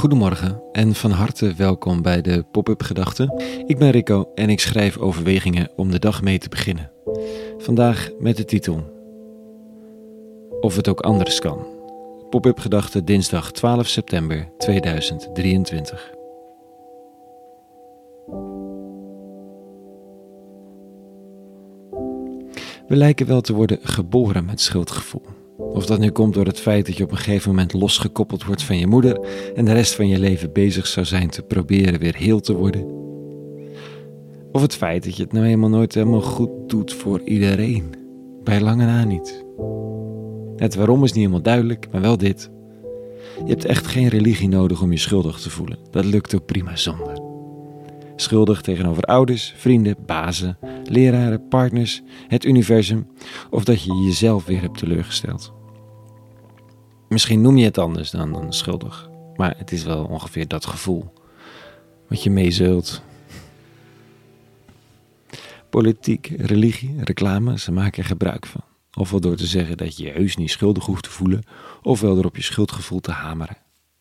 Goedemorgen en van harte welkom bij de Pop-up Gedachten. Ik ben Rico en ik schrijf overwegingen om de dag mee te beginnen. Vandaag met de titel Of het ook anders kan. Pop-up Gedachten dinsdag 12 september 2023. We lijken wel te worden geboren met schuldgevoel. Of dat nu komt door het feit dat je op een gegeven moment losgekoppeld wordt van je moeder en de rest van je leven bezig zou zijn te proberen weer heel te worden. Of het feit dat je het nou helemaal nooit helemaal goed doet voor iedereen. Bij lange na niet. Het waarom is niet helemaal duidelijk, maar wel dit. Je hebt echt geen religie nodig om je schuldig te voelen. Dat lukt ook prima zonder. Schuldig tegenover ouders, vrienden, bazen, leraren, partners, het universum of dat je jezelf weer hebt teleurgesteld. Misschien noem je het anders dan, dan schuldig, maar het is wel ongeveer dat gevoel wat je meezult. Politiek, religie, reclame, ze maken er gebruik van. Ofwel door te zeggen dat je je heus niet schuldig hoeft te voelen, ofwel door op je schuldgevoel te hameren.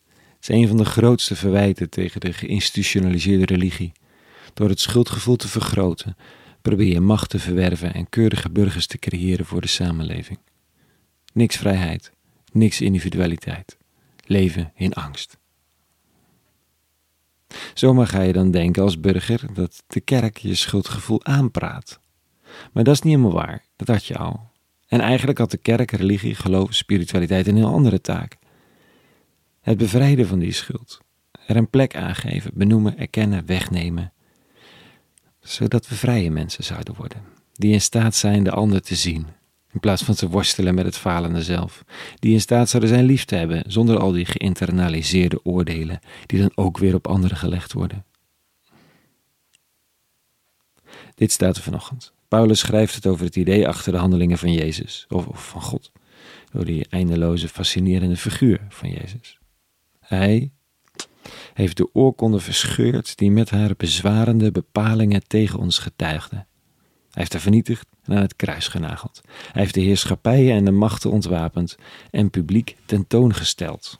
Het is een van de grootste verwijten tegen de geïnstitutionaliseerde religie. Door het schuldgevoel te vergroten, probeer je macht te verwerven en keurige burgers te creëren voor de samenleving. Niks vrijheid, niks individualiteit. Leven in angst. Zomaar ga je dan denken als burger dat de kerk je schuldgevoel aanpraat. Maar dat is niet helemaal waar, dat had je al. En eigenlijk had de kerk, religie, geloof, spiritualiteit een heel andere taak. Het bevrijden van die schuld. Er een plek aangeven, benoemen, erkennen, wegnemen. Zodat we vrije mensen zouden worden, die in staat zijn de ander te zien, in plaats van te worstelen met het falende zelf. Die in staat zouden zijn lief te hebben, zonder al die geïnternaliseerde oordelen, die dan ook weer op anderen gelegd worden. Dit staat er vanochtend. Paulus schrijft het over het idee achter de handelingen van Jezus, of, van God, door die eindeloze, fascinerende figuur van Jezus. Hij heeft de oorkonde verscheurd die met haar bezwarende bepalingen tegen ons getuigden. Hij heeft haar vernietigd en aan het kruis genageld. Hij heeft de heerschappijen en de machten ontwapend en publiek tentoongesteld.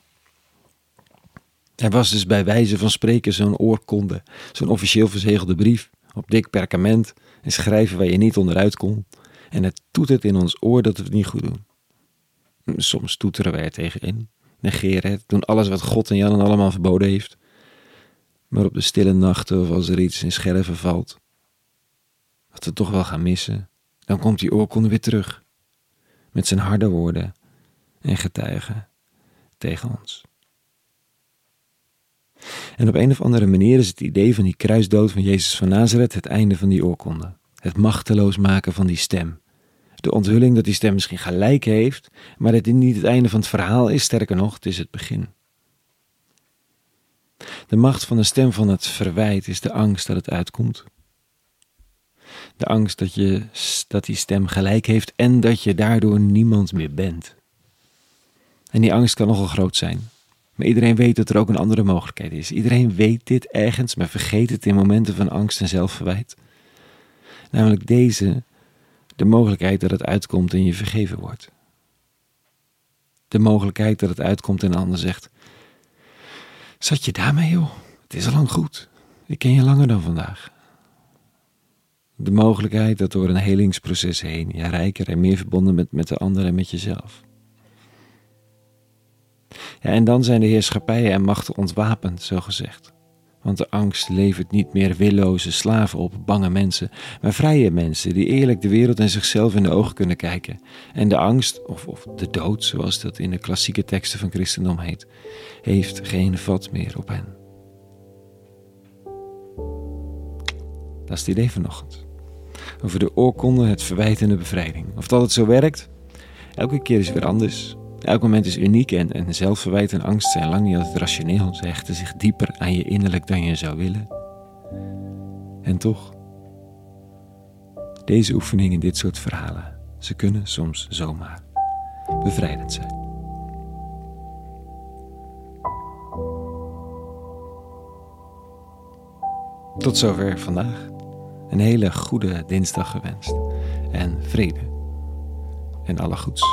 Er was dus bij wijze van spreken zo'n oorkonde, zo'n officieel verzegelde brief, op dik perkament en schrijven waar je niet onderuit kon. En het toetert in ons oor dat we het niet goed doen. Soms toeteren wij er tegenin, negeren doen alles wat God en Jan allemaal verboden heeft. Maar op de stille nachten of als er iets in scherven valt, wat we toch wel gaan missen, dan komt die oorkonde weer terug. Met zijn harde woorden en getuigen tegen ons. En op een of andere manier is het idee van die kruisdood van Jezus van Nazareth het einde van die oorkonde. Het machteloos maken van die stem. De onthulling dat die stem misschien gelijk heeft, maar dat dit niet het einde van het verhaal is, sterker nog, het is het begin. De macht van de stem van het verwijt is de angst dat het uitkomt. De angst dat, je, dat die stem gelijk heeft en dat je daardoor niemand meer bent. En die angst kan nogal groot zijn. Maar iedereen weet dat er ook een andere mogelijkheid is. Iedereen weet dit ergens, maar vergeet het in momenten van angst en zelfverwijt. Namelijk deze, de mogelijkheid dat het uitkomt en je vergeven wordt. De mogelijkheid dat het uitkomt en een ander zegt: Zat je daarmee, joh? Het is al lang goed. Ik ken je langer dan vandaag. De mogelijkheid dat door een helingsproces heen je rijker en meer verbonden bent met de ander en met jezelf. Ja, en dan zijn de heerschappijen en machten ontwapend, zo gezegd. Want de angst levert niet meer willoze slaven op, bange mensen, maar vrije mensen die eerlijk de wereld en zichzelf in de ogen kunnen kijken. En de angst, of, of de dood, zoals dat in de klassieke teksten van christendom heet, heeft geen vat meer op hen. Dat is het idee vanochtend. Over de oorkonde, het verwijt en de bevrijding. Of dat het zo werkt? Elke keer is weer anders. Elk moment is uniek en, en zelfverwijt en angst zijn lang niet altijd rationeel. Ze hechten zich dieper aan je innerlijk dan je zou willen. En toch, deze oefeningen, dit soort verhalen, ze kunnen soms zomaar bevrijdend zijn. Tot zover vandaag. Een hele goede dinsdag gewenst. En vrede. En alle goeds.